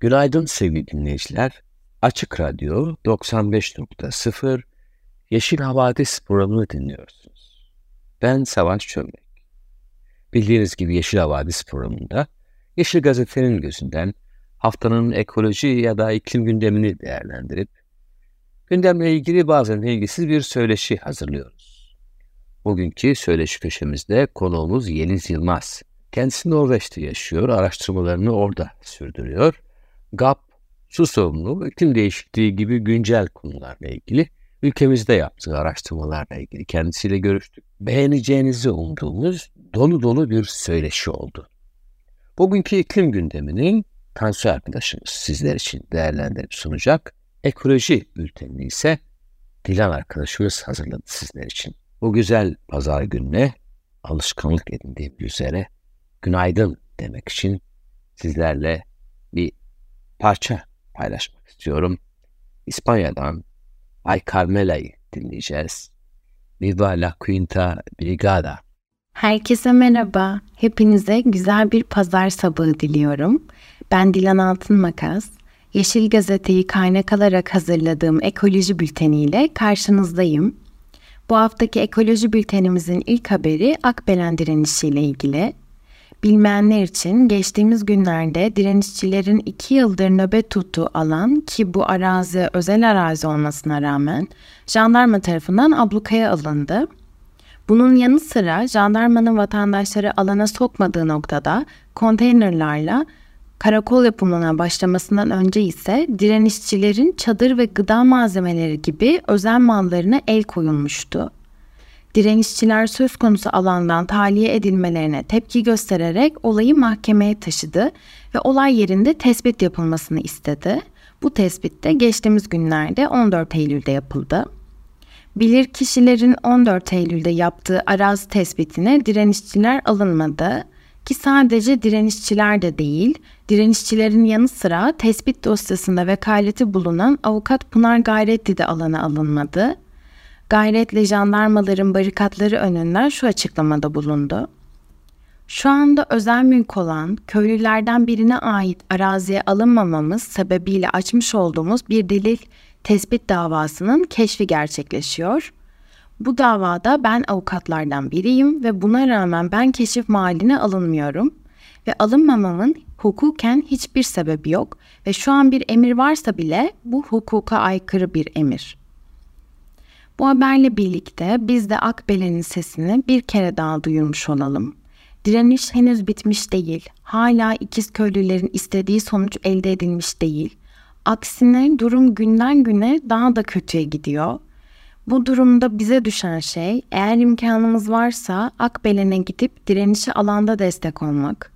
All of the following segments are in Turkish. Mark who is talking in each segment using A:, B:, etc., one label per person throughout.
A: Günaydın sevgili dinleyiciler. Açık Radyo 95.0 Yeşil Havadis programını dinliyorsunuz. Ben Savaş Çömlek. Bildiğiniz gibi Yeşil Havadis programında Yeşil Gazete'nin gözünden haftanın ekoloji ya da iklim gündemini değerlendirip gündemle ilgili bazen ilgisiz bir söyleşi hazırlıyoruz. Bugünkü söyleşi köşemizde konuğumuz Yeliz Yılmaz. Kendisi Norveç'te yaşıyor, araştırmalarını orada sürdürüyor GAP, su sorumluluğu, iklim değişikliği gibi güncel konularla ilgili ülkemizde yaptığı araştırmalarla ilgili kendisiyle görüştük. Beğeneceğinizi umduğumuz dolu dolu bir söyleşi oldu. Bugünkü iklim gündeminin Tansu arkadaşımız sizler için değerlendirip sunacak. Ekoloji bültenini ise Dilan arkadaşımız hazırladı sizler için. Bu güzel pazar gününe alışkanlık edindiğim üzere günaydın demek için sizlerle bir parça paylaşmak istiyorum. İspanya'dan Ay Carmela'yı dinleyeceğiz. Viva la Quinta Brigada.
B: Herkese merhaba. Hepinize güzel bir pazar sabahı diliyorum. Ben Dilan Altın Makas. Yeşil Gazete'yi kaynak alarak hazırladığım ekoloji bülteniyle karşınızdayım. Bu haftaki ekoloji bültenimizin ilk haberi Akbelen direnişiyle ilgili. Bilmeyenler için geçtiğimiz günlerde direnişçilerin iki yıldır nöbet tuttuğu alan ki bu arazi özel arazi olmasına rağmen jandarma tarafından ablukaya alındı. Bunun yanı sıra jandarmanın vatandaşları alana sokmadığı noktada konteynerlarla karakol yapımına başlamasından önce ise direnişçilerin çadır ve gıda malzemeleri gibi özel mallarına el koyulmuştu direnişçiler söz konusu alandan tahliye edilmelerine tepki göstererek olayı mahkemeye taşıdı ve olay yerinde tespit yapılmasını istedi. Bu tespit de geçtiğimiz günlerde 14 Eylül'de yapıldı. Bilir kişilerin 14 Eylül'de yaptığı arazi tespitine direnişçiler alınmadı ki sadece direnişçiler de değil, direnişçilerin yanı sıra tespit dosyasında vekaleti bulunan avukat Pınar Gayretli de alana alınmadı gayretle jandarmaların barikatları önünden şu açıklamada bulundu. Şu anda özel mülk olan köylülerden birine ait araziye alınmamamız sebebiyle açmış olduğumuz bir delil tespit davasının keşfi gerçekleşiyor. Bu davada ben avukatlardan biriyim ve buna rağmen ben keşif mahalline alınmıyorum ve alınmamamın hukuken hiçbir sebebi yok ve şu an bir emir varsa bile bu hukuka aykırı bir emir. Bu haberle birlikte biz de Akbelen'in sesini bir kere daha duyurmuş olalım. Direniş henüz bitmiş değil. Hala ikiz köylülerin istediği sonuç elde edilmiş değil. Aksine durum günden güne daha da kötüye gidiyor. Bu durumda bize düşen şey eğer imkanımız varsa Akbelen'e gidip direnişi alanda destek olmak.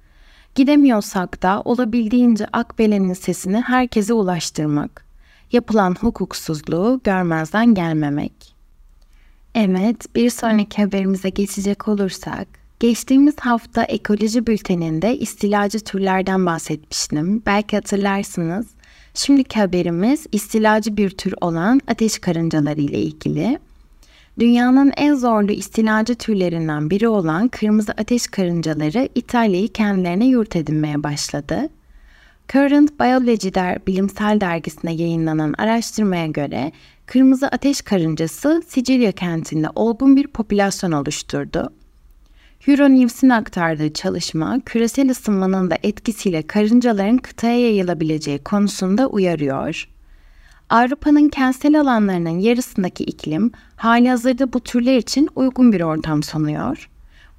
B: Gidemiyorsak da olabildiğince Akbelen'in sesini herkese ulaştırmak. Yapılan hukuksuzluğu görmezden gelmemek. Evet, bir sonraki haberimize geçecek olursak, geçtiğimiz hafta ekoloji bülteninde istilacı türlerden bahsetmiştim. Belki hatırlarsınız. Şimdiki haberimiz istilacı bir tür olan ateş karıncaları ile ilgili. Dünyanın en zorlu istilacı türlerinden biri olan kırmızı ateş karıncaları İtalya'yı kendilerine yurt edinmeye başladı. Current Biology der bilimsel dergisine yayınlanan araştırmaya göre kırmızı ateş karıncası Sicilya kentinde olgun bir popülasyon oluşturdu. Euronews'in aktardığı çalışma küresel ısınmanın da etkisiyle karıncaların kıtaya yayılabileceği konusunda uyarıyor. Avrupa'nın kentsel alanlarının yarısındaki iklim hali hazırda bu türler için uygun bir ortam sunuyor.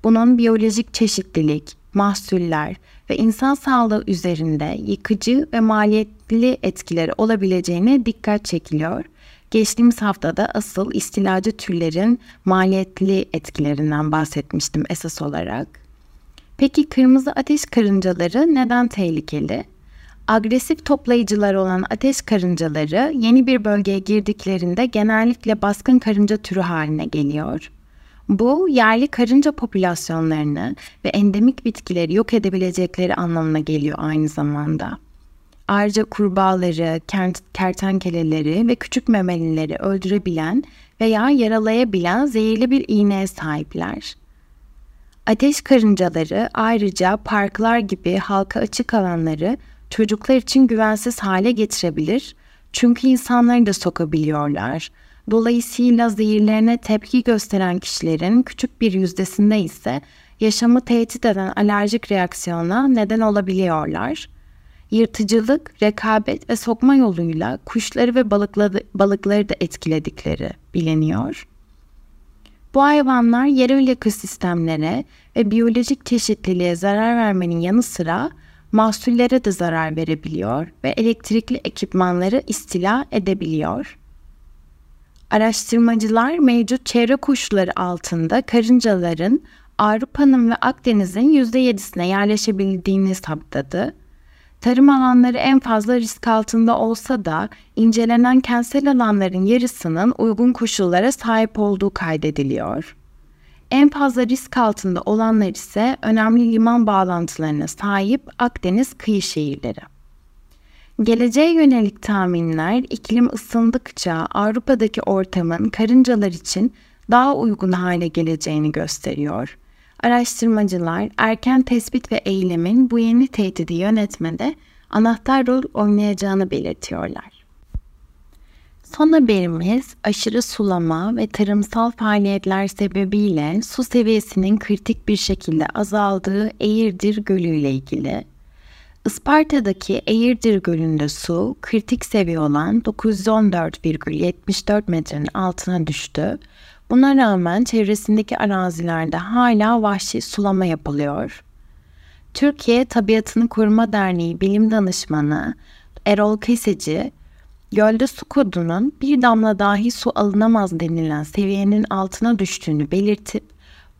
B: Bunun biyolojik çeşitlilik, mahsuller ve insan sağlığı üzerinde yıkıcı ve maliyetli etkileri olabileceğine dikkat çekiliyor. Geçtiğimiz haftada asıl istilacı türlerin maliyetli etkilerinden bahsetmiştim esas olarak. Peki kırmızı ateş karıncaları neden tehlikeli? Agresif toplayıcılar olan ateş karıncaları yeni bir bölgeye girdiklerinde genellikle baskın karınca türü haline geliyor. Bu yerli karınca popülasyonlarını ve endemik bitkileri yok edebilecekleri anlamına geliyor aynı zamanda. Ayrıca kurbağaları, kertenkeleleri ve küçük memelileri öldürebilen veya yaralayabilen zehirli bir iğneye sahipler. Ateş karıncaları ayrıca parklar gibi halka açık alanları çocuklar için güvensiz hale getirebilir çünkü insanları da sokabiliyorlar. Dolayısıyla zehirlerine tepki gösteren kişilerin küçük bir yüzdesinde ise yaşamı tehdit eden alerjik reaksiyona neden olabiliyorlar. Yırtıcılık, rekabet ve sokma yoluyla kuşları ve balıkları, balıkları da etkiledikleri biliniyor. Bu hayvanlar yerel ekosistemlere ve biyolojik çeşitliliğe zarar vermenin yanı sıra mahsullere de zarar verebiliyor ve elektrikli ekipmanları istila edebiliyor. Araştırmacılar mevcut çevre koşulları altında karıncaların Avrupa'nın ve Akdeniz'in %7'sine yerleşebildiğini saptadı. Tarım alanları en fazla risk altında olsa da incelenen kentsel alanların yarısının uygun koşullara sahip olduğu kaydediliyor. En fazla risk altında olanlar ise önemli liman bağlantılarına sahip Akdeniz kıyı şehirleri. Geleceğe yönelik tahminler iklim ısındıkça Avrupa'daki ortamın karıncalar için daha uygun hale geleceğini gösteriyor. Araştırmacılar erken tespit ve eylemin bu yeni tehdidi yönetmede anahtar rol oynayacağını belirtiyorlar. Son haberimiz aşırı sulama ve tarımsal faaliyetler sebebiyle su seviyesinin kritik bir şekilde azaldığı Eğirdir Gölü ile ilgili. Isparta'daki Eğirdir Gölü'nde su kritik seviye olan 914,74 metrenin altına düştü. Buna rağmen çevresindeki arazilerde hala vahşi sulama yapılıyor. Türkiye Tabiatını Koruma Derneği Bilim Danışmanı Erol Keseci, gölde su kodunun bir damla dahi su alınamaz denilen seviyenin altına düştüğünü belirtip,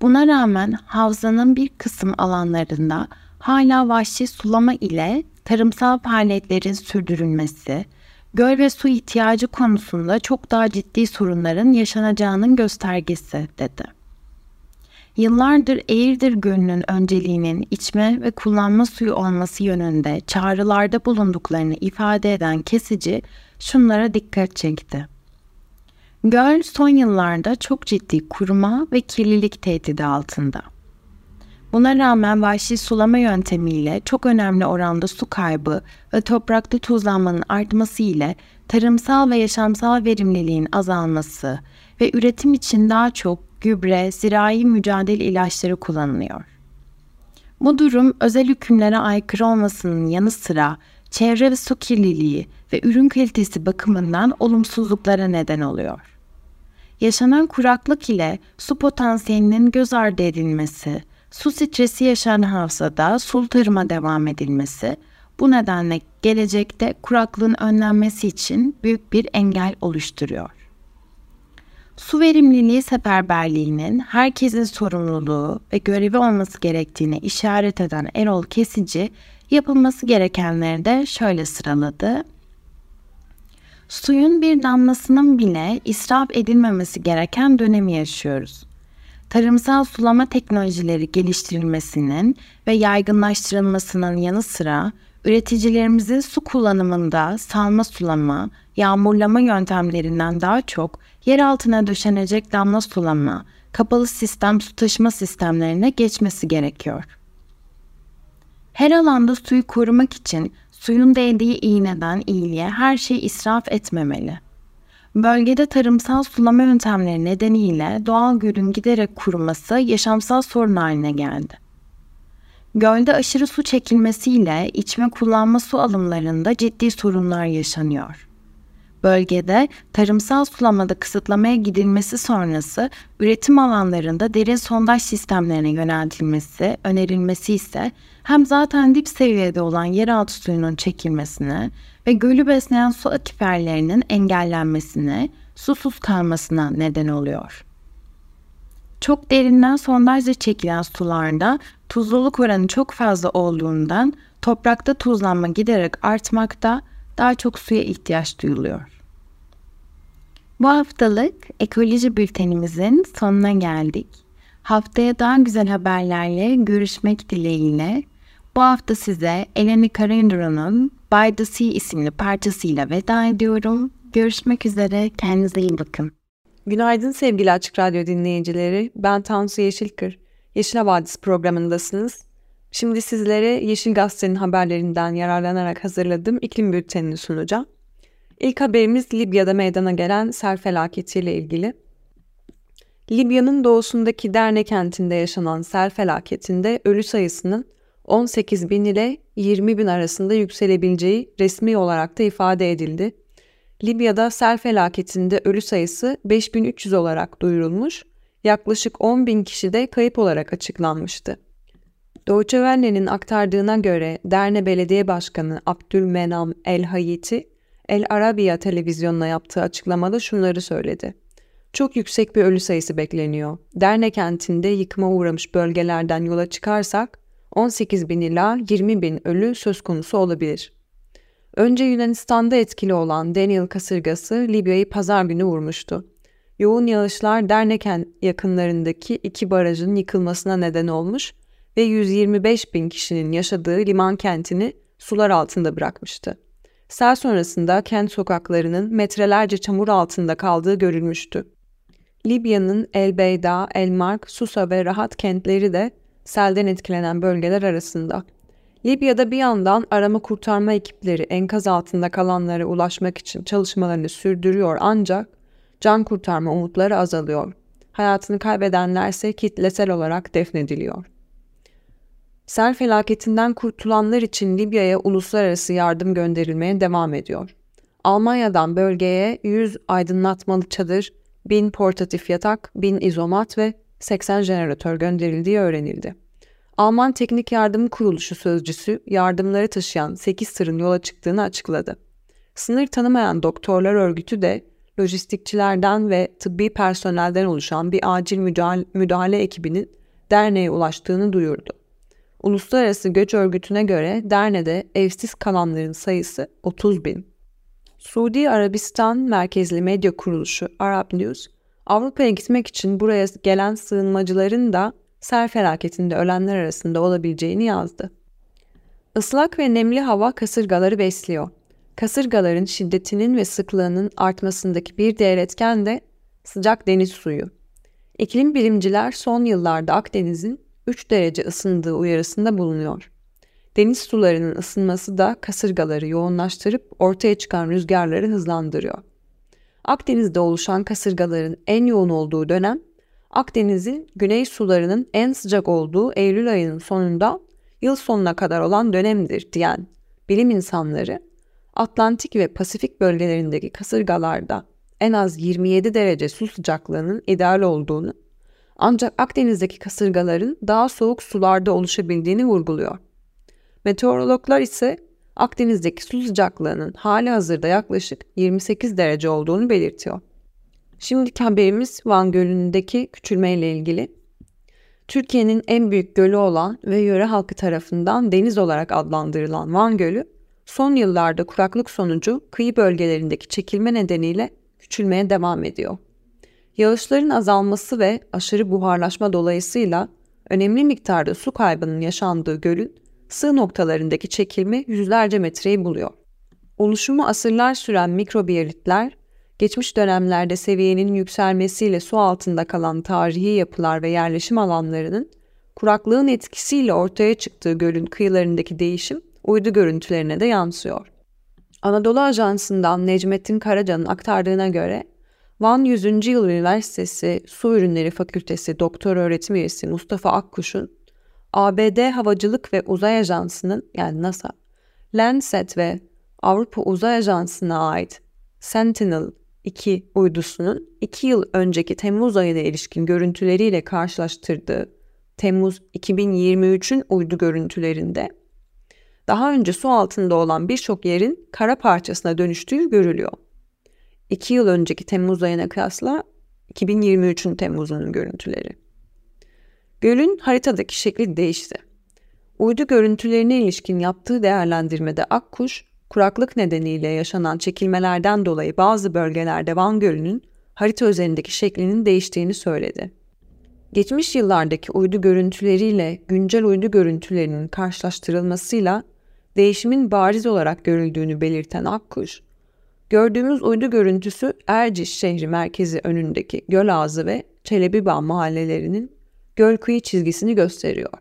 B: buna rağmen havzanın bir kısım alanlarında hala vahşi sulama ile tarımsal faaliyetlerin sürdürülmesi, göl ve su ihtiyacı konusunda çok daha ciddi sorunların yaşanacağının göstergesi dedi. Yıllardır Eğirdir Gölü'nün önceliğinin içme ve kullanma suyu olması yönünde çağrılarda bulunduklarını ifade eden kesici şunlara dikkat çekti. Göl son yıllarda çok ciddi kuruma ve kirlilik tehdidi altında. Buna rağmen vahşi sulama yöntemiyle çok önemli oranda su kaybı ve toprakta tuzlanmanın artması ile tarımsal ve yaşamsal verimliliğin azalması ve üretim için daha çok gübre, zirai mücadele ilaçları kullanılıyor. Bu durum özel hükümlere aykırı olmasının yanı sıra çevre ve su kirliliği ve ürün kalitesi bakımından olumsuzluklara neden oluyor. Yaşanan kuraklık ile su potansiyelinin göz ardı edilmesi, su stresi yaşanan havzada sul tarıma devam edilmesi, bu nedenle gelecekte kuraklığın önlenmesi için büyük bir engel oluşturuyor. Su verimliliği seferberliğinin herkesin sorumluluğu ve görevi olması gerektiğini işaret eden Erol Kesici, yapılması gerekenleri de şöyle sıraladı. Suyun bir damlasının bile israf edilmemesi gereken dönemi yaşıyoruz. Tarımsal sulama teknolojileri geliştirilmesinin ve yaygınlaştırılmasının yanı sıra üreticilerimizin su kullanımında salma sulama, yağmurlama yöntemlerinden daha çok yer altına döşenecek damla sulama, kapalı sistem su taşıma sistemlerine geçmesi gerekiyor. Her alanda suyu korumak için suyun değdiği iğneden iyiliğe her şeyi israf etmemeli. Bölgede tarımsal sulama yöntemleri nedeniyle doğal gölün giderek kuruması yaşamsal sorun haline geldi. Gölde aşırı su çekilmesiyle içme kullanma su alımlarında ciddi sorunlar yaşanıyor. Bölgede tarımsal sulamada kısıtlamaya gidilmesi sonrası üretim alanlarında derin sondaj sistemlerine yöneltilmesi önerilmesi ise hem zaten dip seviyede olan yeraltı suyunun çekilmesine ve gölü besleyen su akiferlerinin engellenmesine, susuz kalmasına neden oluyor. Çok derinden sondajla çekilen sularda Tuzluluk oranı çok fazla olduğundan toprakta tuzlanma giderek artmakta, daha çok suya ihtiyaç duyuluyor. Bu haftalık ekoloji bültenimizin sonuna geldik. Haftaya daha güzel haberlerle görüşmek dileğiyle. Bu hafta size Eleni Karendro'nun By the Sea isimli parçasıyla veda ediyorum. Görüşmek üzere, kendinize iyi bakın.
C: Günaydın sevgili Açık Radyo dinleyicileri. Ben Tansu Yeşilkır. Yeşil Havadis programındasınız. Şimdi sizlere Yeşil Gazete'nin haberlerinden yararlanarak hazırladığım iklim bültenini sunacağım. İlk haberimiz Libya'da meydana gelen sel felaketiyle ilgili. Libya'nın doğusundaki Derne kentinde yaşanan sel felaketinde ölü sayısının 18 bin ile 20 bin arasında yükselebileceği resmi olarak da ifade edildi. Libya'da sel felaketinde ölü sayısı 5300 olarak duyurulmuş, yaklaşık 10 bin kişi de kayıp olarak açıklanmıştı. Deutsche aktardığına göre Derne Belediye Başkanı Abdülmenam El Hayiti, El Arabiya televizyonuna yaptığı açıklamada şunları söyledi. Çok yüksek bir ölü sayısı bekleniyor. Derne kentinde yıkıma uğramış bölgelerden yola çıkarsak 18 bin ila 20 bin ölü söz konusu olabilir. Önce Yunanistan'da etkili olan Daniel kasırgası Libya'yı pazar günü vurmuştu. Yoğun yağışlar Derneken yakınlarındaki iki barajın yıkılmasına neden olmuş ve 125 bin kişinin yaşadığı liman kentini sular altında bırakmıştı. Sel sonrasında kent sokaklarının metrelerce çamur altında kaldığı görülmüştü. Libya'nın El Beyda, El Mark, Susa ve Rahat kentleri de selden etkilenen bölgeler arasında. Libya'da bir yandan arama kurtarma ekipleri enkaz altında kalanlara ulaşmak için çalışmalarını sürdürüyor ancak can kurtarma umutları azalıyor. Hayatını kaybedenlerse kitlesel olarak defnediliyor. Sel felaketinden kurtulanlar için Libya'ya uluslararası yardım gönderilmeye devam ediyor. Almanya'dan bölgeye 100 aydınlatmalı çadır, 1000 portatif yatak, 1000 izomat ve 80 jeneratör gönderildiği öğrenildi. Alman Teknik Yardım Kuruluşu sözcüsü yardımları taşıyan 8 tırın yola çıktığını açıkladı. Sınır tanımayan doktorlar örgütü de lojistikçilerden ve tıbbi personelden oluşan bir acil müdahale, müdahale ekibinin derneğe ulaştığını duyurdu. Uluslararası Göç Örgütü'ne göre Derne'de evsiz kalanların sayısı 30 bin. Suudi Arabistan merkezli medya kuruluşu Arab News, Avrupa'ya gitmek için buraya gelen sığınmacıların da sel felaketinde ölenler arasında olabileceğini yazdı. Islak ve nemli hava kasırgaları besliyor. Kasırgaların şiddetinin ve sıklığının artmasındaki bir diğer etken de sıcak deniz suyu. İklim bilimciler son yıllarda Akdeniz'in 3 derece ısındığı uyarısında bulunuyor. Deniz sularının ısınması da kasırgaları yoğunlaştırıp ortaya çıkan rüzgarları hızlandırıyor. Akdeniz'de oluşan kasırgaların en yoğun olduğu dönem Akdeniz'in güney sularının en sıcak olduğu Eylül ayının sonunda yıl sonuna kadar olan dönemdir diyen bilim insanları Atlantik ve Pasifik bölgelerindeki kasırgalarda en az 27 derece su sıcaklığının ideal olduğunu ancak Akdeniz'deki kasırgaların daha soğuk sularda oluşabildiğini vurguluyor. Meteorologlar ise Akdeniz'deki su sıcaklığının hali hazırda yaklaşık 28 derece olduğunu belirtiyor. Şimdiki haberimiz Van Gölü'ndeki küçülme ile ilgili. Türkiye'nin en büyük gölü olan ve yöre halkı tarafından deniz olarak adlandırılan Van Gölü, son yıllarda kuraklık sonucu kıyı bölgelerindeki çekilme nedeniyle küçülmeye devam ediyor. Yağışların azalması ve aşırı buharlaşma dolayısıyla önemli miktarda su kaybının yaşandığı gölün sığ noktalarındaki çekilme yüzlerce metreyi buluyor. Oluşumu asırlar süren mikrobiyalitler, geçmiş dönemlerde seviyenin yükselmesiyle su altında kalan tarihi yapılar ve yerleşim alanlarının kuraklığın etkisiyle ortaya çıktığı gölün kıyılarındaki değişim uydu görüntülerine de yansıyor. Anadolu Ajansı'ndan Necmettin Karaca'nın aktardığına göre Van 100. Yıl Üniversitesi Su Ürünleri Fakültesi Doktor Öğretim Üyesi Mustafa Akkuş'un ABD Havacılık ve Uzay Ajansı'nın yani NASA, Landsat ve Avrupa Uzay Ajansı'na ait Sentinel-2 uydusunun 2 yıl önceki Temmuz ayına ilişkin görüntüleriyle karşılaştırdığı Temmuz 2023'ün uydu görüntülerinde daha önce su altında olan birçok yerin kara parçasına dönüştüğü görülüyor. 2 yıl önceki Temmuz ayına kıyasla 2023'ün Temmuz'unun görüntüleri. Gölün haritadaki şekli değişti. Uydu görüntülerine ilişkin yaptığı değerlendirmede Akkuş, kuraklık nedeniyle yaşanan çekilmelerden dolayı bazı bölgelerde Van Gölü'nün harita üzerindeki şeklinin değiştiğini söyledi. Geçmiş yıllardaki uydu görüntüleriyle güncel uydu görüntülerinin karşılaştırılmasıyla değişimin bariz olarak görüldüğünü belirten Akkuş, gördüğümüz uydu görüntüsü Erciş şehri merkezi önündeki Gölağzı ve Çelebibağ mahallelerinin göl kıyı çizgisini gösteriyor.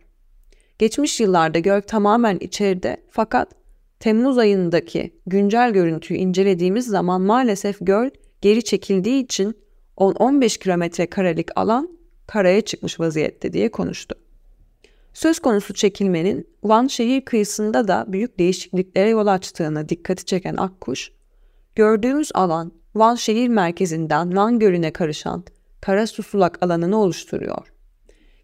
C: Geçmiş yıllarda göl tamamen içeride fakat Temmuz ayındaki güncel görüntüyü incelediğimiz zaman maalesef göl geri çekildiği için 10-15 kilometre karelik alan karaya çıkmış vaziyette diye konuştu. Söz konusu çekilmenin Van şehir kıyısında da büyük değişikliklere yol açtığına dikkati çeken Akkuş, gördüğümüz alan Van şehir merkezinden Van Gölü'ne karışan kara susulak alanını oluşturuyor.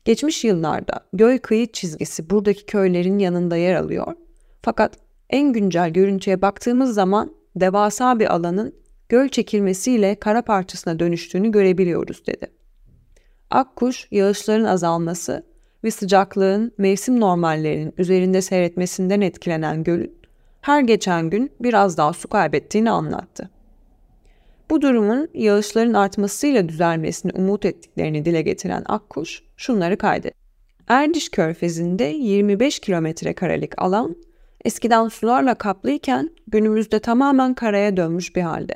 C: Geçmiş yıllarda göl kıyı çizgisi buradaki köylerin yanında yer alıyor. Fakat en güncel görüntüye baktığımız zaman devasa bir alanın göl çekilmesiyle kara parçasına dönüştüğünü görebiliyoruz dedi. Akkuş, yağışların azalması ve sıcaklığın mevsim normallerinin üzerinde seyretmesinden etkilenen gölün her geçen gün biraz daha su kaybettiğini anlattı. Bu durumun yağışların artmasıyla düzelmesini umut ettiklerini dile getiren Akkuş şunları kaydetti. Erdiş Körfezi'nde 25 kilometre karelik alan eskiden sularla kaplıyken günümüzde tamamen karaya dönmüş bir halde.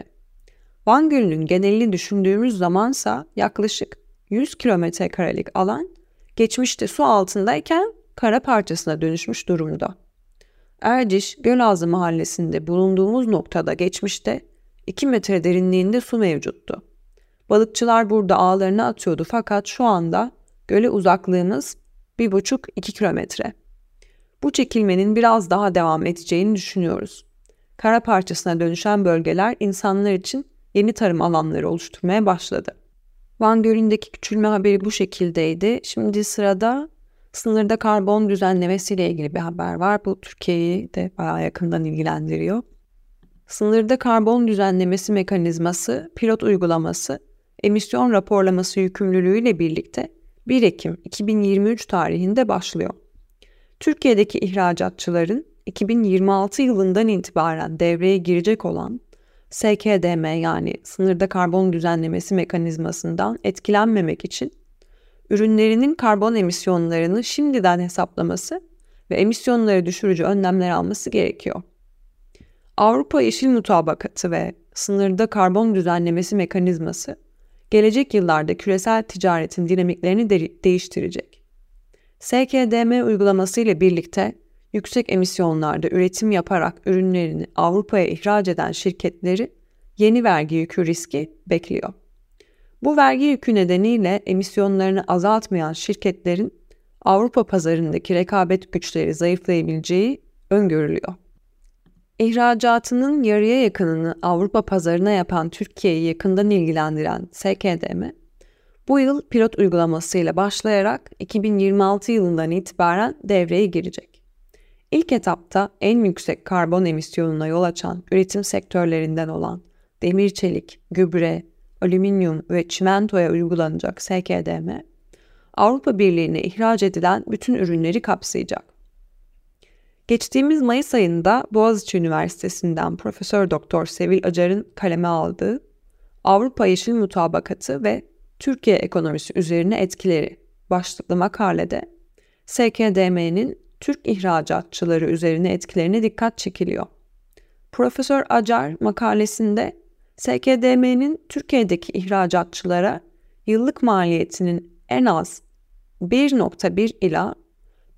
C: Van Gölü'nün genelini düşündüğümüz zamansa yaklaşık 100 kilometre karelik alan geçmişte su altındayken kara parçasına dönüşmüş durumda. Erciş, Gölazı mahallesinde bulunduğumuz noktada geçmişte 2 metre derinliğinde su mevcuttu. Balıkçılar burada ağlarını atıyordu fakat şu anda göle uzaklığımız 1,5-2 kilometre. Bu çekilmenin biraz daha devam edeceğini düşünüyoruz. Kara parçasına dönüşen bölgeler insanlar için yeni tarım alanları oluşturmaya başladı. Van Gölü'ndeki küçülme haberi bu şekildeydi. Şimdi sırada sınırda karbon düzenlemesiyle ilgili bir haber var. Bu Türkiye'yi de bayağı yakından ilgilendiriyor. Sınırda karbon düzenlemesi mekanizması, pilot uygulaması, emisyon raporlaması yükümlülüğüyle birlikte 1 Ekim 2023 tarihinde başlıyor. Türkiye'deki ihracatçıların 2026 yılından itibaren devreye girecek olan SKDM yani sınırda karbon düzenlemesi mekanizmasından etkilenmemek için ürünlerinin karbon emisyonlarını şimdiden hesaplaması ve emisyonları düşürücü önlemler alması gerekiyor. Avrupa Yeşil Mutabakatı ve sınırda karbon düzenlemesi mekanizması gelecek yıllarda küresel ticaretin dinamiklerini de- değiştirecek. SKDM uygulaması ile birlikte yüksek emisyonlarda üretim yaparak ürünlerini Avrupa'ya ihraç eden şirketleri yeni vergi yükü riski bekliyor. Bu vergi yükü nedeniyle emisyonlarını azaltmayan şirketlerin Avrupa pazarındaki rekabet güçleri zayıflayabileceği öngörülüyor. İhracatının yarıya yakınını Avrupa pazarına yapan Türkiye'yi yakından ilgilendiren SKDM, bu yıl pilot uygulamasıyla başlayarak 2026 yılından itibaren devreye girecek. İlk etapta en yüksek karbon emisyonuna yol açan üretim sektörlerinden olan demir çelik, gübre, alüminyum ve çimentoya uygulanacak SKDM, Avrupa Birliği'ne ihraç edilen bütün ürünleri kapsayacak. Geçtiğimiz Mayıs ayında Boğaziçi Üniversitesi'nden Profesör Doktor Sevil Acar'ın kaleme aldığı Avrupa Yeşil Mutabakatı ve Türkiye ekonomisi üzerine etkileri başlıklı makalede SKDM'nin Türk ihracatçıları üzerine etkilerine dikkat çekiliyor. Profesör Acar makalesinde SKDM'nin Türkiye'deki ihracatçılara yıllık maliyetinin en az 1.1 ila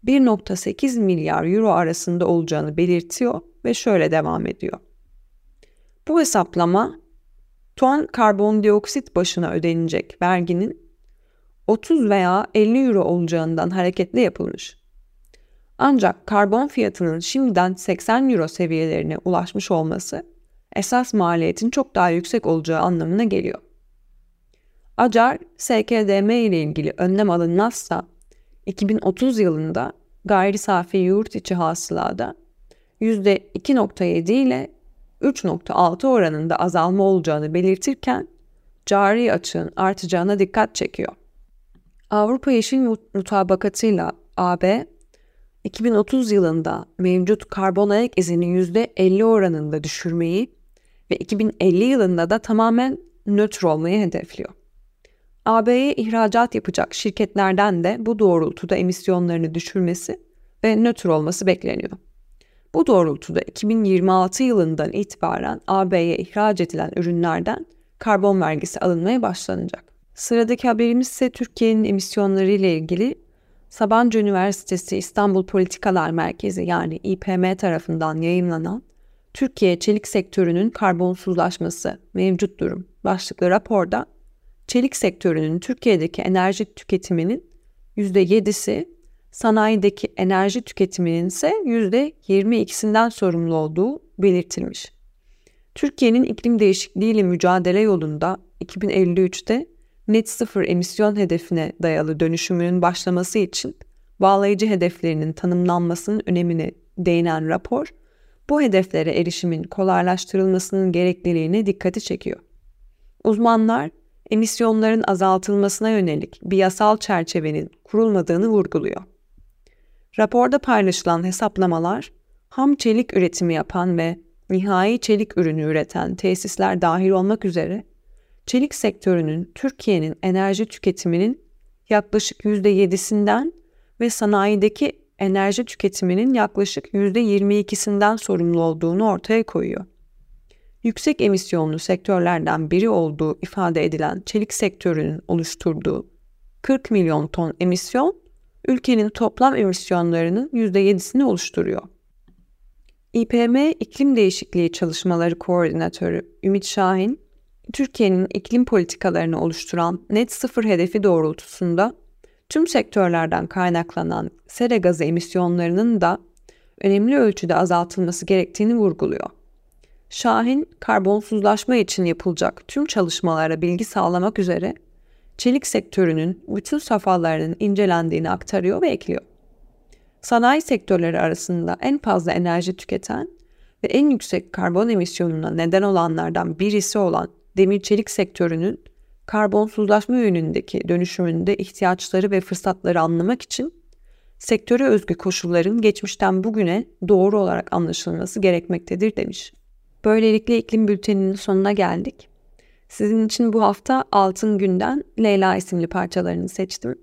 C: 1.8 milyar euro arasında olacağını belirtiyor ve şöyle devam ediyor. Bu hesaplama ton karbondioksit başına ödenecek verginin 30 veya 50 euro olacağından hareketle yapılmış. Ancak karbon fiyatının şimdiden 80 euro seviyelerine ulaşmış olması esas maliyetin çok daha yüksek olacağı anlamına geliyor. Acar, SKDM ile ilgili önlem alınmazsa 2030 yılında gayri safi yurt içi hasılada %2.7 ile 3.6 oranında azalma olacağını belirtirken cari açığın artacağına dikkat çekiyor. Avrupa Yeşil Mutabakatı'yla AB 2030 yılında mevcut karbon ayak izini %50 oranında düşürmeyi ve 2050 yılında da tamamen nötr olmayı hedefliyor. AB'ye ihracat yapacak şirketlerden de bu doğrultuda emisyonlarını düşürmesi ve nötr olması bekleniyor. Bu doğrultuda 2026 yılından itibaren AB'ye ihraç edilen ürünlerden karbon vergisi alınmaya başlanacak. Sıradaki haberimiz ise Türkiye'nin emisyonları ile ilgili Sabancı Üniversitesi İstanbul Politikalar Merkezi yani İPM tarafından yayınlanan Türkiye çelik sektörünün karbonsuzlaşması mevcut durum başlıklı raporda çelik sektörünün Türkiye'deki enerji tüketiminin %7'si, sanayideki enerji tüketiminin ise %22'sinden sorumlu olduğu belirtilmiş. Türkiye'nin iklim değişikliğiyle mücadele yolunda 2053'te net sıfır emisyon hedefine dayalı dönüşümünün başlaması için bağlayıcı hedeflerinin tanımlanmasının önemine değinen rapor, bu hedeflere erişimin kolaylaştırılmasının gerekliliğine dikkati çekiyor. Uzmanlar, emisyonların azaltılmasına yönelik bir yasal çerçevenin kurulmadığını vurguluyor. Raporda paylaşılan hesaplamalar, ham çelik üretimi yapan ve nihai çelik ürünü üreten tesisler dahil olmak üzere çelik sektörünün Türkiye'nin enerji tüketiminin yaklaşık %7'sinden ve sanayideki enerji tüketiminin yaklaşık %22'sinden sorumlu olduğunu ortaya koyuyor. Yüksek emisyonlu sektörlerden biri olduğu ifade edilen çelik sektörünün oluşturduğu 40 milyon ton emisyon, ülkenin toplam emisyonlarının %7'sini oluşturuyor. İPM İklim Değişikliği Çalışmaları Koordinatörü Ümit Şahin, Türkiye'nin iklim politikalarını oluşturan net sıfır hedefi doğrultusunda tüm sektörlerden kaynaklanan sera gazı emisyonlarının da önemli ölçüde azaltılması gerektiğini vurguluyor. Şahin, karbonsuzlaşma için yapılacak tüm çalışmalara bilgi sağlamak üzere çelik sektörünün bütün safhalarının incelendiğini aktarıyor ve ekliyor. Sanayi sektörleri arasında en fazla enerji tüketen ve en yüksek karbon emisyonuna neden olanlardan birisi olan demir çelik sektörünün karbonsuzlaşma yönündeki dönüşümünde ihtiyaçları ve fırsatları anlamak için sektöre özgü koşulların geçmişten bugüne doğru olarak anlaşılması gerekmektedir demiş. Böylelikle iklim bülteninin sonuna geldik. Sizin için bu hafta Altın Günden Leyla isimli parçalarını seçtim.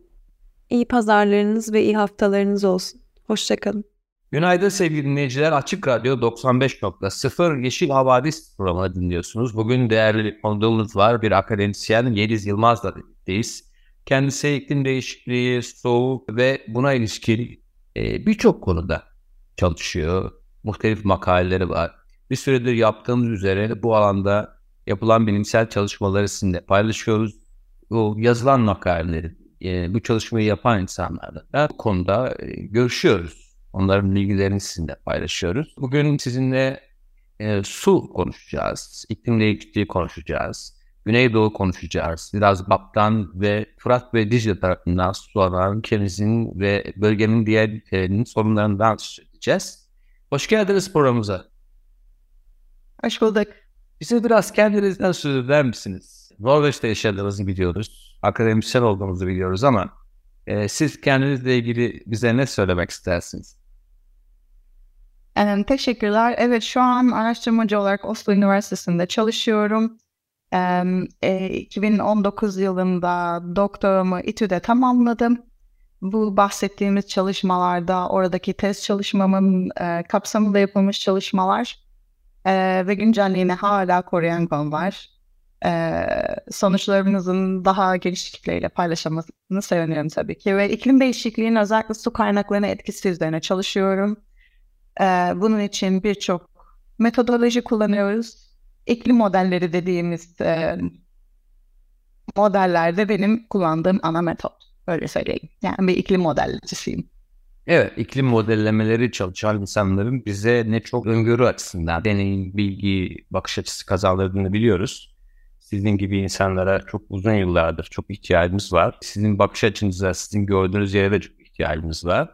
C: İyi pazarlarınız ve iyi haftalarınız olsun. Hoşçakalın.
A: Günaydın sevgili dinleyiciler. Açık Radyo 95.0 Yeşil Havadis programını dinliyorsunuz. Bugün değerli bir konuğumuz var. Bir akademisyen Yeliz Yılmaz'la birlikteyiz. Kendisi iklim değişikliği, soğuk ve buna ilişkin e, birçok konuda çalışıyor. Muhtelif makaleleri var. Bir süredir yaptığımız üzere bu alanda yapılan bilimsel çalışmaları sizinle paylaşıyoruz. Bu yazılan makaleleri, e, bu çalışmayı yapan insanlarla bu konuda e, görüşüyoruz Onların bilgilerini sizinle paylaşıyoruz. Bugün sizinle e, su konuşacağız, iklim değişikliği konuşacağız, Güneydoğu konuşacağız. Biraz Baptan ve Fırat ve Dicle tarafından su alan ülkemizin ve bölgenin diğer sorunlarından söz. Hoş geldiniz programımıza.
D: Hoş bulduk.
A: Bize biraz kendinizden söz eder misiniz? Norveç'te yaşadığınızı biliyoruz. Akademisyen olduğunuzu biliyoruz ama e, siz kendinizle ilgili bize ne söylemek istersiniz?
D: Um, teşekkürler. Evet şu an araştırmacı olarak Oslo Üniversitesi'nde çalışıyorum. Um, e, 2019 yılında doktoramı İTÜ'de tamamladım. Bu bahsettiğimiz çalışmalarda oradaki test çalışmamın e, kapsamında yapılmış çalışmalar e, ve güncelliğini hala koruyan konular. E, sonuçlarımızın daha geniş kitleyle paylaşılmasını seviniyorum tabii ki. Ve iklim değişikliğinin özellikle su kaynaklarına etkisi üzerine çalışıyorum. Ee, bunun için birçok metodoloji kullanıyoruz. İklim modelleri dediğimiz e, modellerde benim kullandığım ana metot. Öyle söyleyeyim. Yani bir iklim modelleyicisiyim.
A: Evet, iklim modellemeleri çalışan insanların bize ne çok öngörü açısından deneyim, bilgi, bakış açısı kazandırdığını biliyoruz. Sizin gibi insanlara çok uzun yıllardır çok ihtiyacımız var. Sizin bakış açınıza, sizin gördüğünüz yere de çok ihtiyacımız var.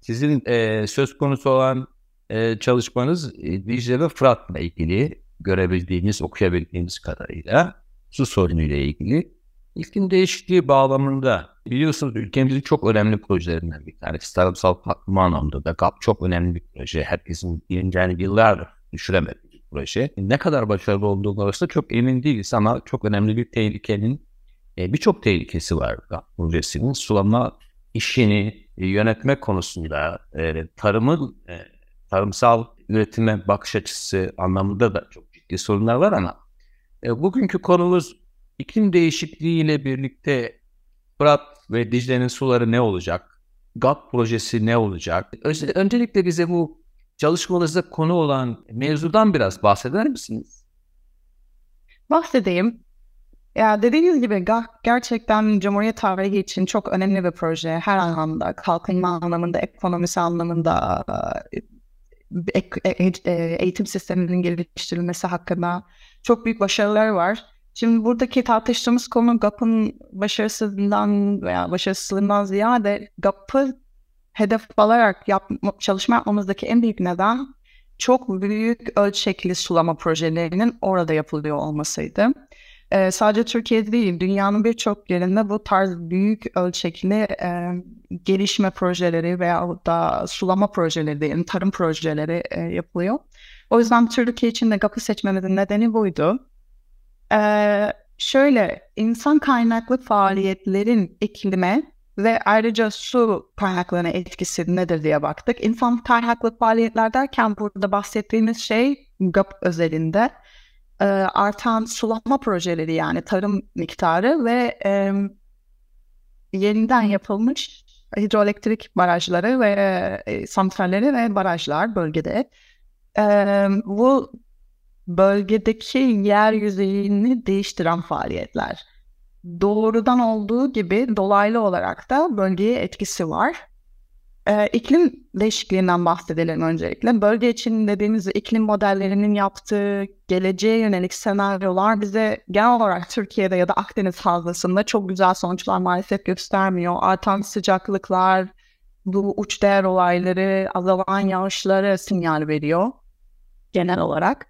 A: Sizin e, söz konusu olan e, çalışmanız e, Dicle ve Fırat'la ilgili görebildiğiniz, okuyabildiğiniz kadarıyla su sorunu ile ilgili. İklim değişikliği bağlamında biliyorsunuz ülkemizin çok önemli projelerinden bir tanesi. Tarımsal patlama anlamında da GAP çok önemli bir proje. Herkesin yani yıllardır düşüremediği bir proje. Ne kadar başarılı olduğu arasında çok emin değiliz ama çok önemli bir tehlikenin e, birçok tehlikesi var GAP projesinin. Sulama işini e, yönetme konusunda e, tarımın e, tarımsal üretime bakış açısı anlamında da çok ciddi sorunlar var ama e, bugünkü konumuz iklim değişikliği ile birlikte Fırat ve Dicle'nin suları ne olacak? GAP projesi ne olacak? Öncelikle bize bu çalışmanızda konu olan mevzudan biraz bahseder misiniz?
D: Bahsedeyim. Ya dediğiniz gibi gerçekten Cumhuriyet tarihi için çok önemli bir proje. Her anlamda, kalkınma anlamında, ekonomisi anlamında, e, e, e, eğitim sisteminin geliştirilmesi hakkında çok büyük başarılar var. Şimdi buradaki tartıştığımız konu GAP'ın başarısızlığından veya başarısızlığından ziyade GAP'ı hedef alarak yap, çalışma yapmamızdaki en büyük neden çok büyük ölçekli sulama projelerinin orada yapılıyor olmasıydı. Ee, sadece Türkiye değil, dünyanın birçok yerinde bu tarz büyük ölçekli e, gelişme projeleri veya da sulama projeleri, yani tarım projeleri e, yapılıyor. O yüzden Türkiye için de GAP'ı seçmemizin nedeni buydu. Ee, şöyle, insan kaynaklı faaliyetlerin iklime ve ayrıca su kaynaklarına etkisi nedir diye baktık. İnsan kaynaklı faaliyetler derken burada bahsettiğimiz şey GAP özelinde e, artan sulama projeleri yani tarım miktarı ve e, yeniden yapılmış hidroelektrik barajları ve e, santralleri ve barajlar bölgede. E, bu bölgedeki yer yüzeyini değiştiren faaliyetler. Doğrudan olduğu gibi dolaylı olarak da bölgeye etkisi var. Ee, iklim değişikliğinden bahsedelim öncelikle. Bölge için dediğimiz iklim modellerinin yaptığı geleceğe yönelik senaryolar bize genel olarak Türkiye'de ya da Akdeniz havzasında çok güzel sonuçlar maalesef göstermiyor. Artan sıcaklıklar, bu uç değer olayları, azalan yağışları sinyal veriyor genel olarak.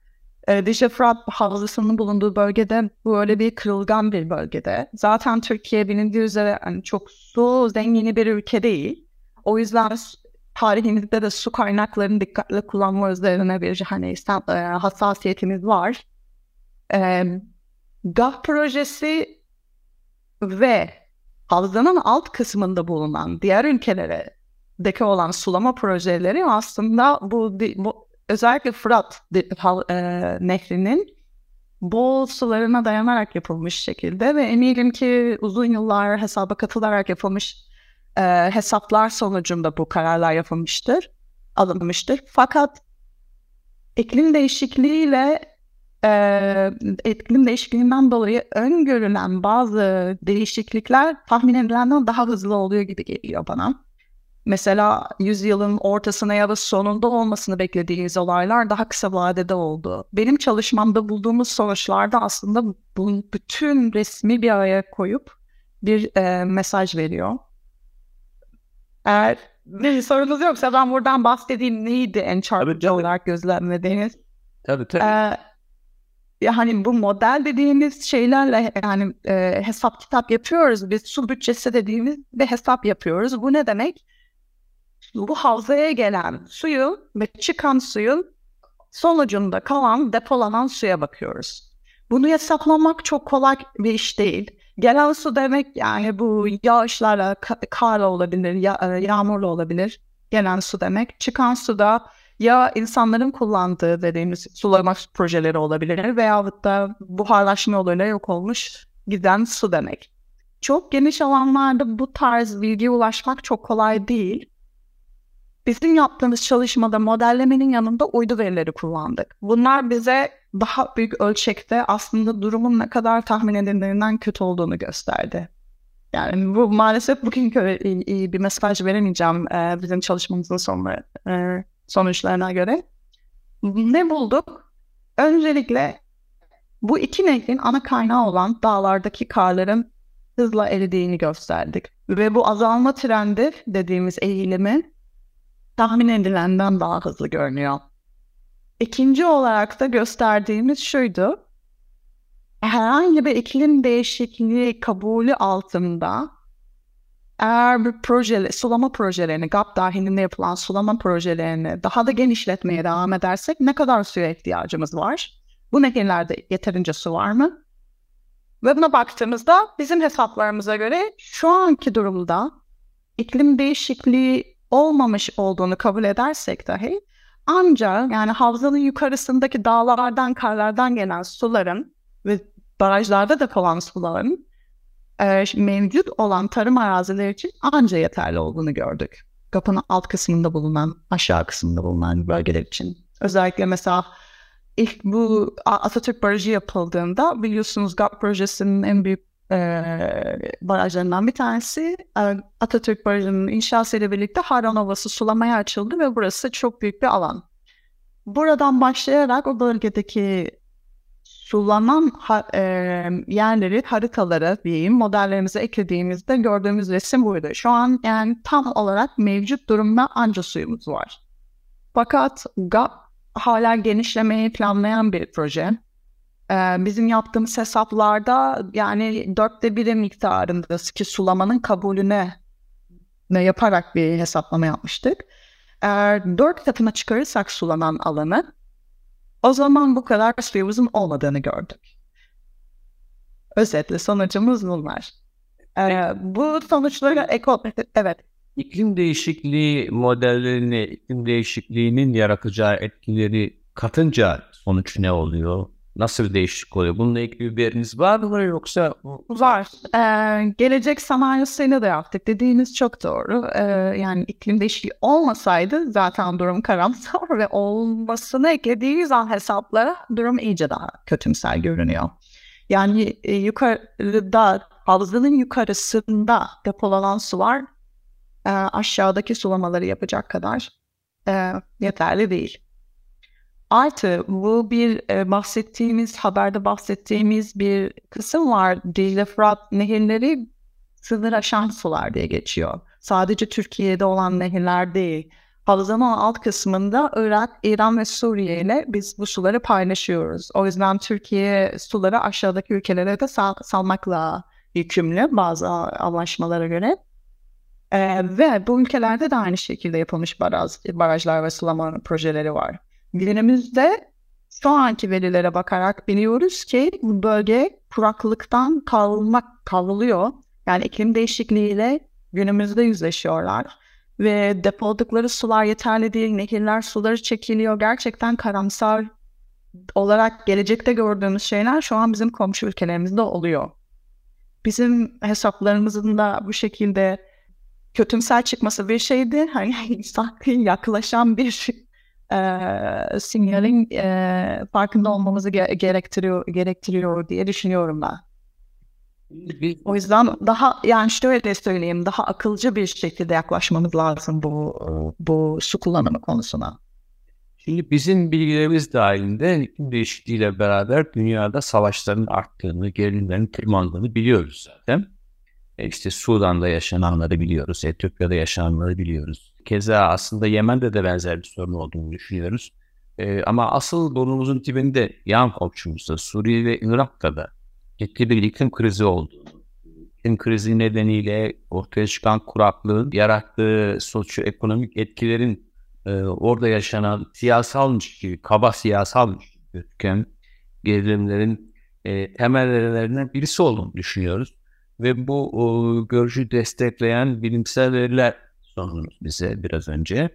D: E, Dicle Fırat Havzası'nın bulunduğu bölgede böyle bir kırılgan bir bölgede. Zaten Türkiye bilindiği üzere yani çok su zengini bir ülke değil. O yüzden tarihimizde de su kaynaklarını dikkatli kullanma üzerine bir hani e, hassasiyetimiz var. E, GAH projesi ve havzanın alt kısmında bulunan diğer ülkelere deki olan sulama projeleri aslında bu, bu özellikle Fırat e, nehrinin bol sularına dayanarak yapılmış şekilde ve eminim ki uzun yıllar hesaba katılarak yapılmış e, hesaplar sonucunda bu kararlar yapılmıştır, alınmıştır. Fakat iklim değişikliğiyle e, iklim değişikliğinden dolayı öngörülen bazı değişiklikler tahmin edilenden daha hızlı oluyor gibi geliyor bana mesela yüzyılın ortasına ya da sonunda olmasını beklediğimiz olaylar daha kısa vadede oldu. Benim çalışmamda bulduğumuz sonuçlarda aslında bu bütün resmi bir araya koyup bir e, mesaj veriyor. Eğer bir sorunuz yoksa ben buradan bahsedeyim neydi en çarpıcı olarak gözlemlediğiniz?
A: Tabii tabii. Ee,
D: yani bu model dediğimiz şeylerle yani e, hesap kitap yapıyoruz. Biz su bütçesi dediğimiz bir hesap yapıyoruz. Bu ne demek? Bu havzaya gelen suyu ve çıkan suyun sonucunda kalan depolanan suya bakıyoruz. Bunu hesaplamak çok kolay bir iş değil. Gelen su demek yani bu yağışlarla, karla olabilir, ya, e, yağmurla olabilir gelen su demek. Çıkan su da ya insanların kullandığı dediğimiz sulama projeleri olabilir veya da buharlaşma yoluyla yok olmuş giden su demek. Çok geniş alanlarda bu tarz bilgiye ulaşmak çok kolay değil. Bizim yaptığımız çalışmada modellemenin yanında uydu verileri kullandık. Bunlar bize daha büyük ölçekte aslında durumun ne kadar tahmin edildiğinden kötü olduğunu gösterdi. Yani bu maalesef bugünkü bir mesaj veremeyeceğim e, bizim çalışmamızın sonları, e, sonuçlarına göre. Ne bulduk? Öncelikle bu iki nehrin ana kaynağı olan dağlardaki karların hızla eridiğini gösterdik. Ve bu azalma trendi dediğimiz eğilimi tahmin edilenden daha hızlı görünüyor. İkinci olarak da gösterdiğimiz şuydu. herhangi bir iklim değişikliği kabulü altında eğer bir proje, sulama projelerini, GAP dahilinde yapılan sulama projelerini daha da genişletmeye devam edersek ne kadar suya ihtiyacımız var? Bu nehirlerde yeterince su var mı? Ve buna baktığımızda bizim hesaplarımıza göre şu anki durumda iklim değişikliği olmamış olduğunu kabul edersek dahi ancak yani havzanın yukarısındaki dağlardan, karlardan gelen suların ve barajlarda da kalan suların e, mevcut olan tarım arazileri için anca yeterli olduğunu gördük. Kapının alt kısmında bulunan, aşağı kısmında bulunan bölgeler için. Özellikle mesela ilk bu Atatürk Barajı yapıldığında biliyorsunuz GAP projesinin en büyük e, barajlarından bir tanesi e, Atatürk Barajı'nın inşasıyla birlikte Harran Ovası sulamaya açıldı ve burası çok büyük bir alan. Buradan başlayarak o bölgedeki sulanan ha, e, yerleri, haritaları diyeyim modellerimize eklediğimizde gördüğümüz resim buydu. Şu an yani tam olarak mevcut durumda anca suyumuz var. Fakat GAP hala genişlemeyi planlayan bir proje. Bizim yaptığımız hesaplarda yani dörtte biri miktarında ki sulamanın kabulüne ne yaparak bir hesaplama yapmıştık. Eğer dört katına çıkarırsak sulanan alanı o zaman bu kadar suyumuzun olmadığını gördük. Özetle sonucumuz bunlar. Ee, bu sonuçları eko... Evet.
A: İklim değişikliği modellerini, iklim değişikliğinin yaratacağı etkileri katınca sonuç ne oluyor? Nasıl bir değişiklik oluyor? Bununla ilgili bir veriniz var mı yoksa?
D: Var. Ee, gelecek sanayisiyle de yaptık. Dediğiniz çok doğru. Ee, yani iklim değişikliği olmasaydı zaten durum karamsar ve olmasını eklediğiniz an hesaplara durum iyice daha kötümser görünüyor. Yani e, yukarıda havzanın yukarısında depolanan su var. E, aşağıdaki sulamaları yapacak kadar e, yeterli değil. Artı bu bir e, bahsettiğimiz, haberde bahsettiğimiz bir kısım var. Dicle Fırat nehirleri sınır aşan sular diye geçiyor. Sadece Türkiye'de olan nehirler değil. Havzanın alt kısmında Irak, İran ve Suriye ile biz bu suları paylaşıyoruz. O yüzden Türkiye suları aşağıdaki ülkelere de sal- salmakla yükümlü bazı anlaşmalara göre. Ee, ve bu ülkelerde de aynı şekilde yapılmış baraj, barajlar ve sulama projeleri var. Günümüzde şu anki verilere bakarak biliyoruz ki bu bölge kuraklıktan kavrulmak kavruluyor. Yani iklim değişikliğiyle günümüzde yüzleşiyorlar. Ve depoladıkları sular yeterli değil. Nehirler suları çekiliyor. Gerçekten karamsar olarak gelecekte gördüğümüz şeyler şu an bizim komşu ülkelerimizde oluyor. Bizim hesaplarımızın da bu şekilde kötümser çıkması bir şeydi. Hani yaklaşan bir e, sinyalin e, farkında olmamızı ge- gerektiriyor gerektiriyor diye düşünüyorum ben. O yüzden daha yani şöyle de söyleyeyim daha akılcı bir şekilde yaklaşmamız lazım bu bu su kullanımı konusuna.
A: Şimdi bizim bilgilerimiz dahilinde iklim değişikliğiyle beraber dünyada savaşların arttığını, gerilimlerin tırmandığını biliyoruz zaten. E işte Sudan'da yaşananları biliyoruz, Etiyopya'da yaşananları biliyoruz. Keza aslında Yemen'de de benzer bir sorun olduğunu düşünüyoruz. E, ama asıl burnumuzun dibinde yan komşumuzda Suriye ve Irak'ta da ciddi bir iklim krizi olduğunu, iklim krizi nedeniyle ortaya çıkan kuraklığın yarattığı sosyoekonomik etkilerin e, orada yaşanan siyasalmış gibi, kaba siyasalmış gibi gözüken gerilimlerin e, temellerinden birisi olduğunu düşünüyoruz. Ve bu o, görüşü destekleyen bilimsel veriler sundunuz bize biraz önce.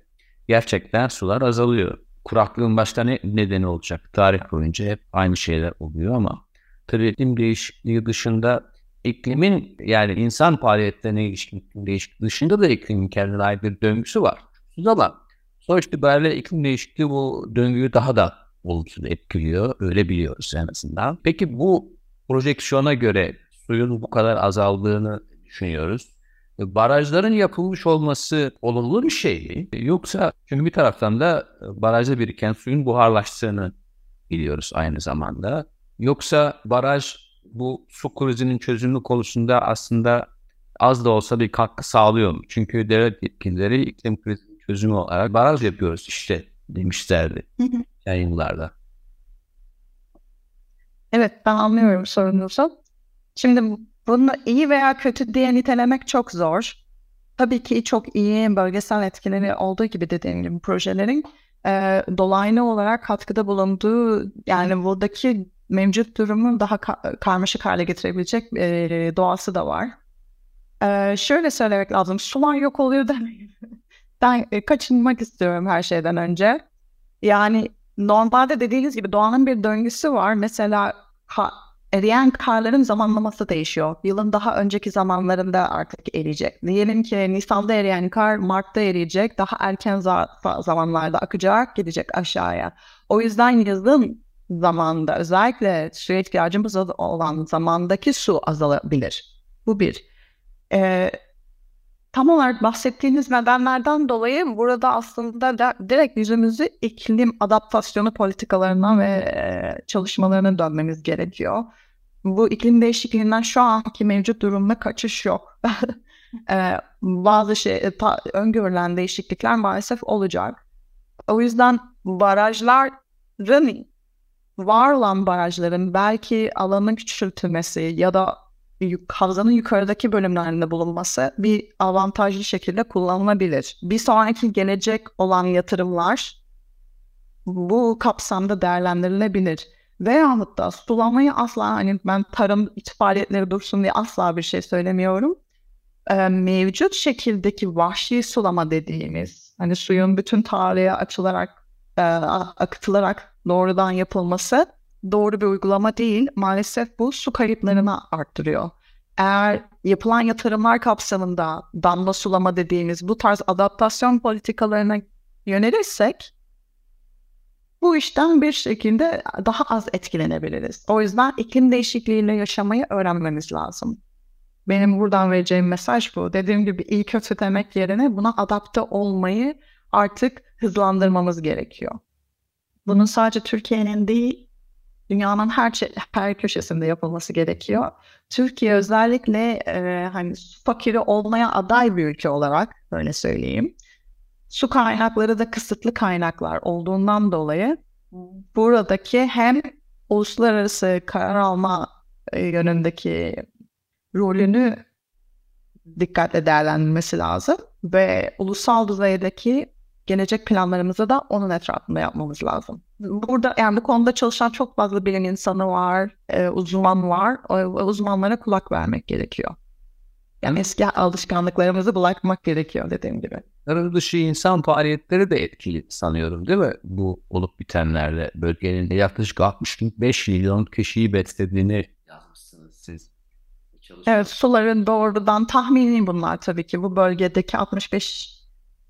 A: Gerçekten sular azalıyor. Kuraklığın başka ne nedeni olacak? Tarih boyunca hep aynı şeyler oluyor ama tabii iklim değişikliği dışında iklimin yani insan faaliyetlerine ilişkin iklim değişikliği dışında da iklimin kendine ait bir döngüsü var. Ama sonuç itibariyle iklim değişikliği bu döngüyü daha da olumsuz etkiliyor. Öyle biliyoruz en azından. Peki bu projeksiyona göre suyun bu kadar azaldığını düşünüyoruz. Barajların yapılmış olması olumlu bir şey mi? Yoksa çünkü bir taraftan da barajda biriken suyun buharlaştığını biliyoruz aynı zamanda. Yoksa baraj bu su krizinin çözümü konusunda aslında az da olsa bir katkı sağlıyor mu? Çünkü devlet yetkilileri iklim krizinin çözümü olarak baraj yapıyoruz işte demişlerdi yayınlarda.
D: Evet ben anlıyorum sorunuzu. Şimdi bunu iyi veya kötü diye nitelemek çok zor. Tabii ki çok iyi bölgesel etkileri olduğu gibi dediğim gibi projelerin e, dolaylı olarak katkıda bulunduğu yani buradaki mevcut durumu daha ka- karmaşık hale getirebilecek e, doğası da var. E, şöyle söylemek lazım. Sular yok oluyor demeyin. ben e, kaçınmak istiyorum her şeyden önce. Yani normalde dediğiniz gibi doğanın bir döngüsü var. Mesela ka- eriyen karların zamanlaması değişiyor. Yılın daha önceki zamanlarında artık eriyecek. Diyelim ki Nisan'da eriyen kar Mart'ta eriyecek. Daha erken za- zamanlarda akacak, gidecek aşağıya. O yüzden yazın zamanda özellikle suya ihtiyacımız olan zamandaki su azalabilir. Bu bir. Ee, tam olarak bahsettiğiniz nedenlerden dolayı burada aslında da, direkt yüzümüzü iklim adaptasyonu politikalarına ve çalışmalarına dönmemiz gerekiyor. Bu iklim değişikliğinden şu anki mevcut durumda kaçış yok. e, bazı şey, ta, öngörülen değişiklikler maalesef olacak. O yüzden barajların var olan barajların belki alanın küçültülmesi ya da havzanın yukarıdaki bölümlerinde bulunması bir avantajlı şekilde kullanılabilir. Bir sonraki gelecek olan yatırımlar bu kapsamda değerlendirilebilir. Veyahut da sulamayı asla hani ben tarım faaliyetleri dursun diye asla bir şey söylemiyorum. Ee, mevcut şekildeki vahşi sulama dediğimiz hani suyun bütün tarihe açılarak e, akıtılarak doğrudan yapılması doğru bir uygulama değil. Maalesef bu su kayıplarını arttırıyor. Eğer yapılan yatırımlar kapsamında damla sulama dediğimiz bu tarz adaptasyon politikalarına yönelirsek bu işten bir şekilde daha az etkilenebiliriz. O yüzden iklim değişikliğiyle yaşamayı öğrenmemiz lazım. Benim buradan vereceğim mesaj bu. Dediğim gibi iyi kötü demek yerine buna adapte olmayı artık hızlandırmamız gerekiyor. Bunun sadece Türkiye'nin değil, dünyanın her her köşesinde yapılması gerekiyor. Türkiye özellikle e, hani su fakiri olmaya aday bir ülke olarak böyle söyleyeyim. Su kaynakları da kısıtlı kaynaklar olduğundan dolayı buradaki hem uluslararası karar alma e, yönündeki rolünü dikkatle değerlendirmesi lazım ve ulusal düzeydeki gelecek planlarımızı da onun etrafında yapmamız lazım. Burada yani bu konuda çalışan çok fazla bilim insanı var, e, uzman var. O, uzmanlara kulak vermek gerekiyor. Yani eski alışkanlıklarımızı bırakmak gerekiyor dediğim gibi.
A: Tarım dışı insan faaliyetleri de etkili sanıyorum değil mi? Bu olup bitenlerle bölgenin yaklaşık 65 milyon kişiyi beslediğini yazmışsınız siz.
D: Evet suların doğrudan tahmini bunlar tabii ki. Bu bölgedeki 65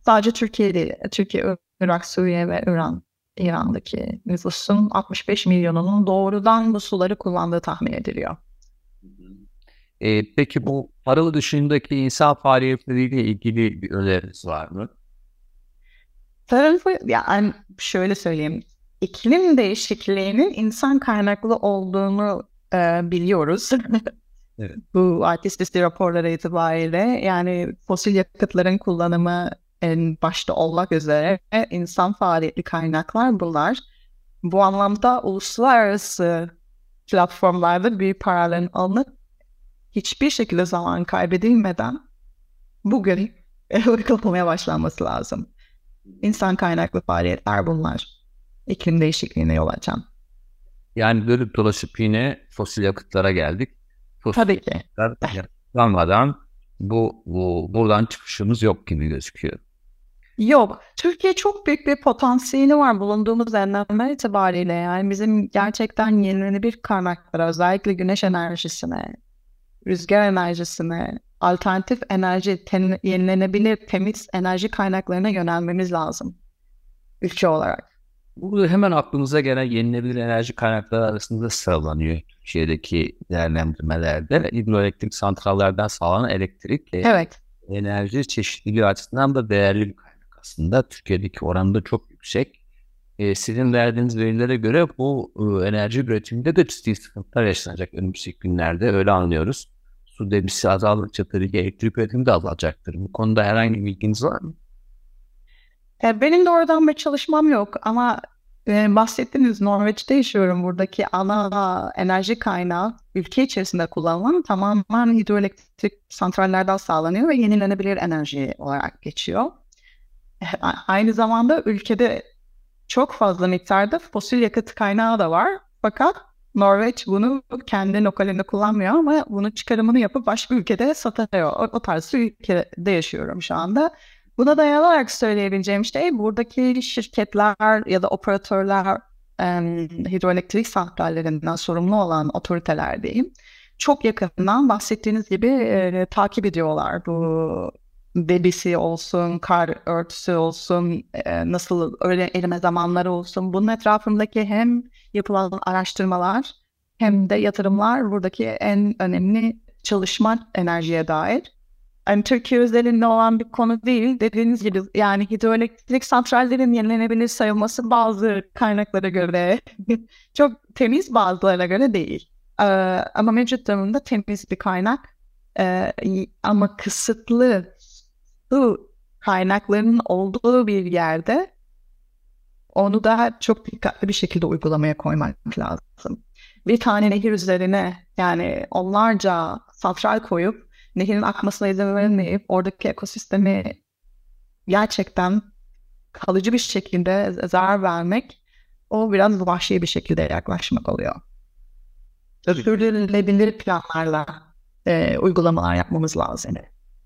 D: sadece Türkiye değil. Türkiye, Irak, Suriye ve İran İran'daki nüfusun 65 milyonunun doğrudan bu suları kullandığı tahmin ediliyor.
A: E, peki bu paralı dışındaki insan faaliyetleriyle ilgili bir öneriniz var mı?
D: Tarafı yani şöyle söyleyeyim. İklim değişikliğinin insan kaynaklı olduğunu e, biliyoruz. evet. Bu IPCC raporları itibariyle yani fosil yakıtların kullanımı en başta olmak üzere insan faaliyetli kaynaklar bunlar. Bu anlamda uluslararası platformlarda bir paraların alınıp hiçbir şekilde zaman kaybedilmeden bugün uygulamaya başlanması lazım. İnsan kaynaklı faaliyetler bunlar. İklim değişikliğine yol açan.
A: Yani dönüp dolaşıp yine fosil yakıtlara geldik.
D: Fosil Tabii ki.
A: Yakıtlar bu, bu buradan çıkışımız yok gibi gözüküyor.
D: Yok. Türkiye çok büyük bir potansiyeli var bulunduğumuz enlemler itibariyle. Yani bizim gerçekten yenilenebilir kaynaklara, özellikle güneş enerjisine, rüzgar enerjisine, alternatif enerji, ten, yenilenebilir temiz enerji kaynaklarına yönelmemiz lazım ülke olarak.
A: Burada hemen aklımıza gelen yenilenebilir enerji kaynakları arasında sıralanıyor Türkiye'deki değerlendirmelerde. Hidroelektrik santrallerden sağlanan elektrik
D: evet.
A: enerji çeşitliliği açısından da değerli bir kaynak aslında Türkiye'deki oranı da çok yüksek. E, sizin verdiğiniz verilere göre bu e, enerji üretiminde de ciddi sıkıntılar yaşanacak önümüzdeki günlerde öyle anlıyoruz. Su debisi azaldıkça tabii ki elektrik üretimi de azalacaktır. Bu konuda herhangi bir bilginiz var mı?
D: E, benim de oradan bir çalışmam yok ama e, bahsettiğiniz Norveç'te yaşıyorum. Buradaki ana enerji kaynağı ülke içerisinde kullanılan tamamen hidroelektrik santrallerden sağlanıyor ve yenilenebilir enerji olarak geçiyor. Aynı zamanda ülkede çok fazla miktarda fosil yakıt kaynağı da var. Fakat Norveç bunu kendi lokalinde kullanmıyor ama bunun çıkarımını yapıp başka ülkede satıyor. O, o tarz bir ülkede yaşıyorum şu anda. Buna dayanarak söyleyebileceğim şey buradaki şirketler ya da operatörler e, hidroelektrik santrallerinden sorumlu olan otoriteler diyeyim. Çok yakından bahsettiğiniz gibi e, takip ediyorlar bu debisi olsun, kar örtüsü olsun, e, nasıl öyle erime zamanları olsun. Bunun etrafındaki hem yapılan araştırmalar hem de yatırımlar buradaki en önemli çalışma enerjiye dair. Yani Türkiye özelinde olan bir konu değil. Dediğiniz gibi yani hidroelektrik santrallerin yenilenebilir sayılması bazı kaynaklara göre çok temiz bazılarına göre değil. Ee, ama mevcut durumda temiz bir kaynak ee, ama kısıtlı su kaynaklarının olduğu bir yerde onu da çok dikkatli bir şekilde uygulamaya koymak lazım. Bir tane nehir üzerine yani onlarca santral koyup nehirin akmasına izin vermeyip oradaki ekosistemi gerçekten kalıcı bir şekilde zarar vermek o biraz vahşi bir şekilde yaklaşmak oluyor. Sürdürülebilir planlarla e, uygulamalar yapmamız lazım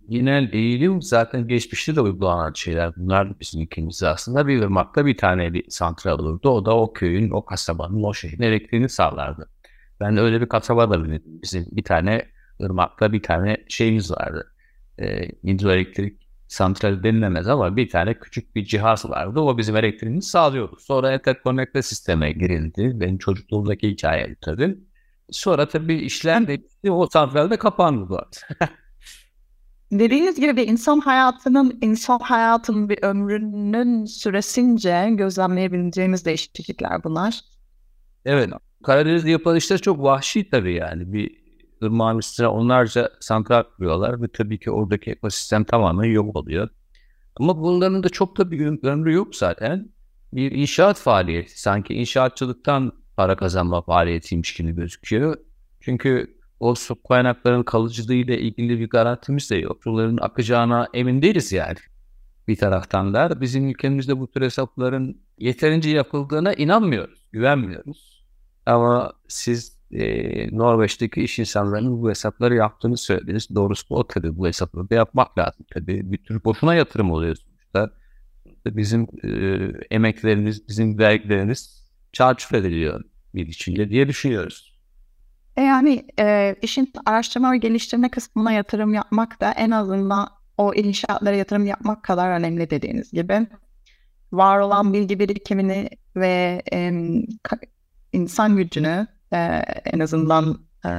A: genel eğilim zaten geçmişte de uygulanan şeyler. Bunlar bizim ülkemizde aslında bir ırmakta bir tane bir santral olurdu. O da o köyün, o kasabanın, o şehrin elektriğini sağlardı. Ben öyle bir kasaba da bildim. Bizim bir tane ırmakta bir tane şeyimiz vardı. E, hidroelektrik santral denilemez ama bir tane küçük bir cihaz vardı. O bizim elektriğimizi sağlıyordu. Sonra interkonnekte sisteme girildi. Benim çocukluğumdaki hikaye tabii. Sonra tabii işler de o santralde kapandı.
D: Dediğiniz gibi insan hayatının, insan hayatının bir ömrünün süresince gözlemleyebileceğimiz değişiklikler bunlar.
A: Evet. Karadeniz yapılışları çok vahşi tabii yani. Bir ırmağın üstüne onlarca santral kuruyorlar ve tabii ki oradaki ekosistem tamamen yok oluyor. Ama bunların da çok da bir ömrü yok zaten. Bir inşaat faaliyeti. Sanki inşaatçılıktan para kazanma faaliyetiymiş gibi gözüküyor. Çünkü o su kaynakların kalıcılığıyla ilgili bir garantimiz de yok. Suların akacağına emin değiliz yani. Bir taraftan da bizim ülkemizde bu tür hesapların yeterince yapıldığına inanmıyoruz, güvenmiyoruz. Ama siz e, Norveç'teki iş insanlarının bu hesapları yaptığını söylediniz. Doğrusu o tabii bu hesapları da yapmak lazım. Tabii bir tür boşuna yatırım oluyor sonuçta. Bizim e, emeklerimiz, bizim vergilerimiz çarçur ediliyor bir içinde diye düşünüyoruz.
D: E yani e, işin araştırma ve geliştirme kısmına yatırım yapmak da en azından o inşaatlara yatırım yapmak kadar önemli dediğiniz gibi. Var olan bilgi birikimini ve e, insan gücünü e, en azından e,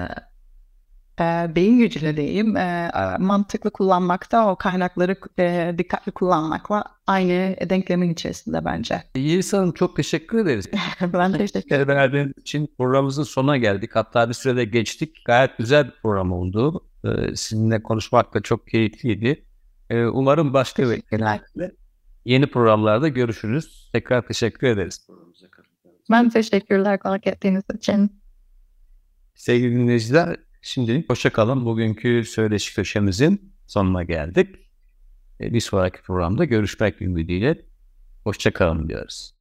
D: e, beyin gücüyle diyeyim e, mantıklı kullanmakta o kaynakları e, dikkatli kullanmakla aynı denklemin içerisinde bence.
A: Yiğit Hanım çok teşekkür ederiz.
D: ben teşekkür ederim.
A: Verdiğiniz için programımızın sonuna geldik. Hatta bir sürede geçtik. Gayet güzel bir program oldu. Ee, sizinle konuşmak da çok keyifliydi. Ee, umarım başka genellikle yeni programlarda görüşürüz. Tekrar teşekkür ederiz.
D: Ben teşekkürler konuk ettiğiniz için.
A: Sevgili dinleyiciler, Şimdilik hoşçakalın. Bugünkü söyleşi köşemizin sonuna geldik. Bir sonraki programda görüşmek ümidiyle hoşçakalın diyoruz.